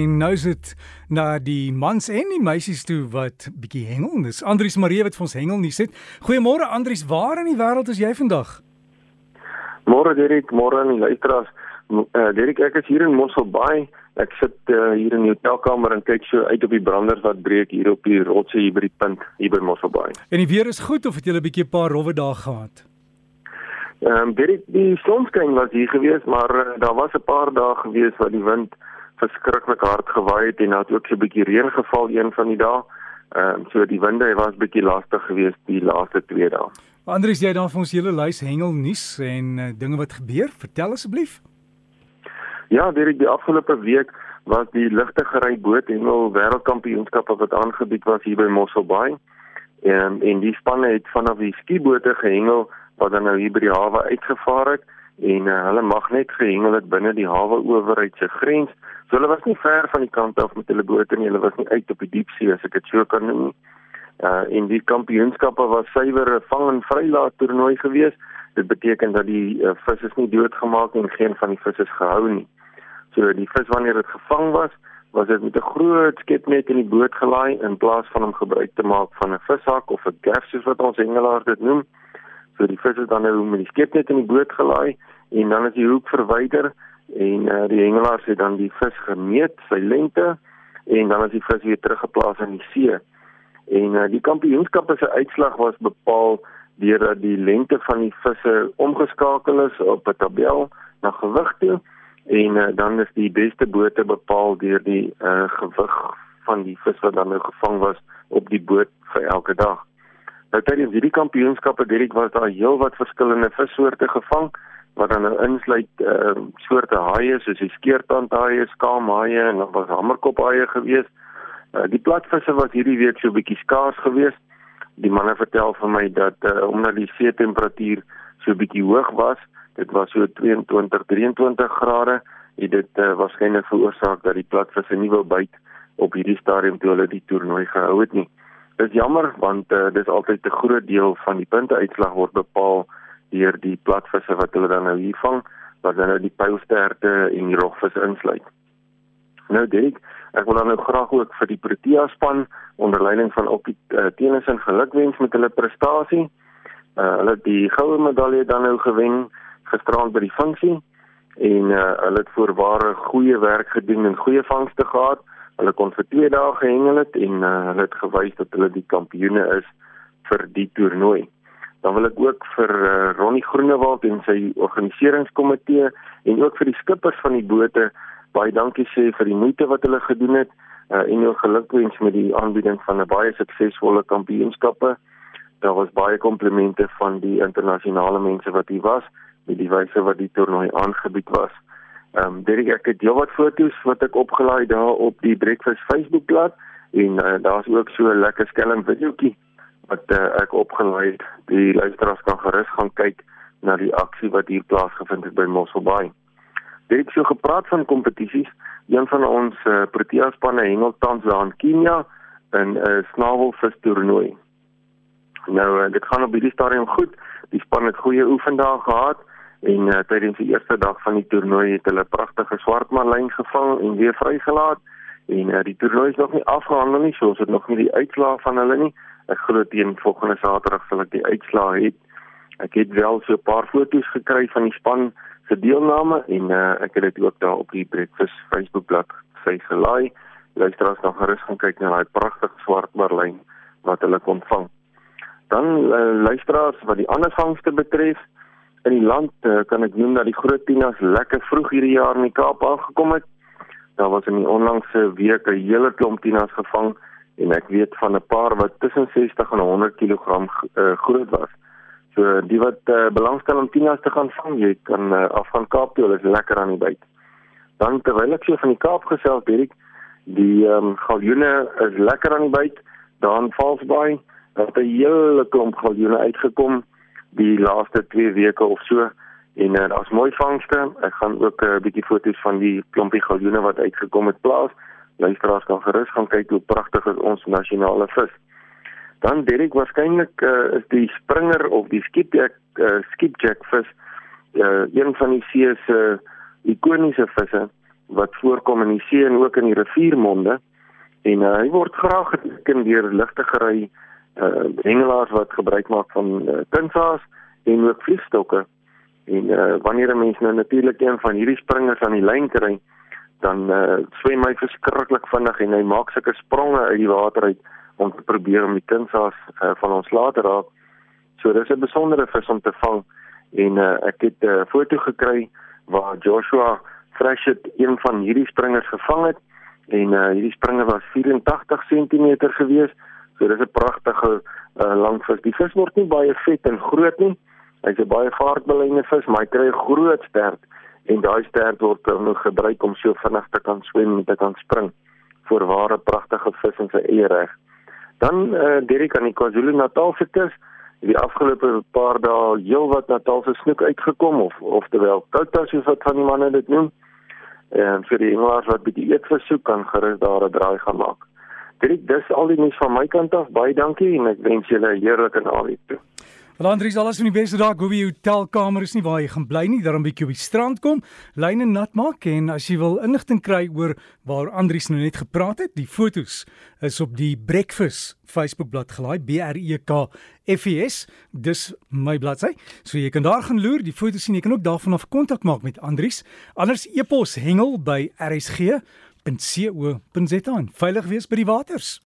En nou is dit na die mans en die meisies toe wat bietjie hengel. Dis Andrius Marie wat vir ons hengel nie sit. Goeiemôre Andrius, waar in die wêreld is jy vandag? Môre Derek, môre aan die luisteraars. Uh, Derek, ek is hier in Mossel Bay. Ek sit uh, hier in die hotelkamer en kyk so uit op die branders wat breek hier op die rotse hier by die punt hier by Mossel Bay. En die weer is goed of het jy 'n bietjie 'n paar rowwe dae gehad? Ehm um, Derek, die sonskyn was hier gewees, maar uh, daar was 'n paar dae gewees wat die wind verskriklik hard gewaai het en daar het ook so 'n bietjie reën geval een van die dae. Ehm um, so die winde was bietjie lastig geweest die laaste twee dae. Andries, jy dan vir ons hele lys hengel nuus en uh, dinge wat gebeur? Vertel asseblief. Ja, direk die afgelope week was die ligtegery boot hengel wêreldkampioenskappe wat aangebied was hier by Mossel Bay. En en die spanne het vanaf die skiebote gehengel wat dan nou hier by die hawe uitgevaar het en uh, hulle mag net gehengel het binne die hawe owerheid se grens. So hulle was nie ver van die kant af met hulle bote nie. Hulle was nie uit op die diepsee as ek dit so kan noem. Uh en die kampioenskappe was suiwer 'n vang en vrylaat toernooi geweest. Dit beteken dat die uh, vis is nie doodgemaak en geen van die visse is gehou nie. So die vis wanneer dit gevang was, was dit met 'n groot skepnet in die boot gelaai in plaas van om gebruik te maak van 'n vishak of 'n gaf soos wat ons hengelaars dit noem. So die vis is dan nou met die skepnet in die boot gelaai en dan is die hoek verwyder en uh, die hengelaars het dan die vis gemeet, sy lengte en dan is die vis weer teruggeplaas in die see. En uh, die kampioenskap se uitslag was bepaal deurdat die lengte van die visse omgeskakel is op 'n tabel na gewig toe en uh, dan is die beste bote bepaal deur die uh, gewig van die vis wat dan nou gevang was op die boot vir elke dag. Nou tydens hierdie kampioenskappe Derek was daar heelwat verskillende vissoorte gevang wat dan nou insluit uh, soorte haie soos die skeertandhaie, skaamhaie en nog was hamerkophaie gewees. Uh, die platvisse was hierdie week so bietjie skaars geweest. Die manne vertel vir my dat uh, omdat die see temperatuur so bietjie hoog was, dit was so 22, 23 grade, het dit uh, waarskynlik veroorsaak dat die platvisse nie wou byt op hierdie stadium toe hulle die toernooi gehou het nie. Is jammer want uh, dis altyd 'n groot deel van die punteuitslag word bepaal deur die platvisse wat hulle dan nou hier vang wat dan nou die pylsterte en die rogvis insluit. Nou Dirk, ek wil dan nou graag ook vir die Protea span onder leiding van Okkie uh, Tennis en gelukwens met hulle prestasie. Uh, hulle het die goue medalje dan nou gewen gisterand by die funksie en uh, hulle het voorware goeie werk gedoen en goeie vangste gehad. Hulle kon vir 2 dae gehengel het en uh, hulle het gewys dat hulle die kampioene is vir die toernooi. Dan wil ek ook vir uh, Ronnie Groenewald en sy organiseringskomitee en ook vir die skippers van die bote baie dankie sê vir die moeite wat hulle gedoen het uh, en ook gelukwens met die aanbieding van 'n baie suksesvolle kampioenskappe. Daar was baie komplimente van die internasionale mense wat hier was met die wyse wat die toernooi aangebied was. Ehm um, Derek ek het heelwat foto's wat ek opgelaai daar op die Breakfast Facebookblad en uh, daar's ook so 'n lekker skelm videoetjie wat uh, ek opgelaai het. Die luisteraars kan gerus gaan kyk na die aksie wat hier plaasgevind het by Mosselbaai. Dit het so gepraat van kompetisies. Een van ons uh, Protea spanne hengel tans daar in Kenia in 'n uh, snavelvis toernooi. Nou uh, dit gaan op hierdie stadium goed. Die span het goeie oefendae gehad en uh, tydens die eerste dag van die toernooi het hulle pragtige swartmarlyn gevang en weer vrygelaat. En uh, die toernooi is nog nie afgehandel nie, so ons het nog nie die uitslae van hulle nie. Ek glo teen volgende Saterdag sal ek die uitslae hê. Ek het wel so 'n paar foto's gekry van die span se deelname en uh, ek het dit ook daar op die Breakfast Facebookblad sy gelaai. Luisteraars kan gerus gaan kyk na daai pragtige swart marlyn wat hulle kon vang. Dan uh, luisteraars wat die ander vangste betref in die land uh, kan ek noem dat die groot tinas lekker vroeg hierdie jaar in die Kaap aangekom het. Daar was in die onlangse week 'n hele klomp tinas gevang en ek weet van 'n paar wat tussen 60 en 100 kg uh, groot was. So die wat uh, belangstel om tinas te gaan vang, jy kan uh, af van Kaap toe, hulle is lekker aan die byt. Dan terwyl ek so van die Kaap gesels, Dirk, die ehm um, galjoene is lekker aan die byt. Dan Valsbaai, het 'n hele klomp galjoene uitgekom die laaste 2 weke of so en uh, daar's mooi vangste. Ek gaan ook 'n uh, bietjie foto's van die klompie galjoene wat uitgekom het plaas luisteraars kan gerus gaan kyk hoe pragtig is ons nasionale vis. Dan Derek waarskynlik uh, is die springer of die skipjack uh, skipjack vis uh, een van die see se uh, ikoniese visse wat voorkom in die see en ook in die riviermonde en uh, hy word graag geteken deur ligtegery uh, hengelaars wat gebruik maak van uh, kunsaas en ook vliegstokke en uh, wanneer 'n mens nou natuurlik een van hierdie springers aan die lyn kry dan uh, swem hy verskriklik vinnig en hy maak sulke spronge uit die water uit om te probeer om die kunsaas uh, van ons laat raak so dis 'n besondere vis om te vang en uh, ek het 'n uh, foto gekry waar Joshua Freshet een van hierdie springers gevang het en uh, hierdie springer was 84 cm gewees. So dis 'n pragtige uh, lang vis. Die vis word nie baie vet en groot nie. Hy's 'n baie vaartbeleide vis, maar hy kry 'n groot stert en daai stert word nou gebruik om so vinnig te kan swem en te kan spring. Voorware pragtige vis in sy eie reg. Dan uh, Derek aan die KwaZulu-Natal kus die afgelope paar dae heelwat Natalse snoek uitgekom of of terwyl koutas soos wat van die manne dit noem en vir die hengelaars wat bietjie eet versoek kan gerus daar 'n draai gaan maak. Dit dis al die nuus van my kant af. Baie dankie en ek wens julle 'n heerlike naweek toe. Wel Andries, alles van die beste daar. Jy hotelkamer is nie waar jy gaan bly nie, daarom bietjie op die strand kom, lyne nat maak en as jy wil inligting kry oor waar Andries nou net gepraat het, die fotos is op die Breakfast Facebook bladsy gelaai B R E K F E S. Dis my bladsy. So jy kan daar gaan loer, die fotos sien. Jy kan ook daarvan af kontak maak met Andries. Anders e-pos hengel by rsg.co.za. Veilig wees by die waters.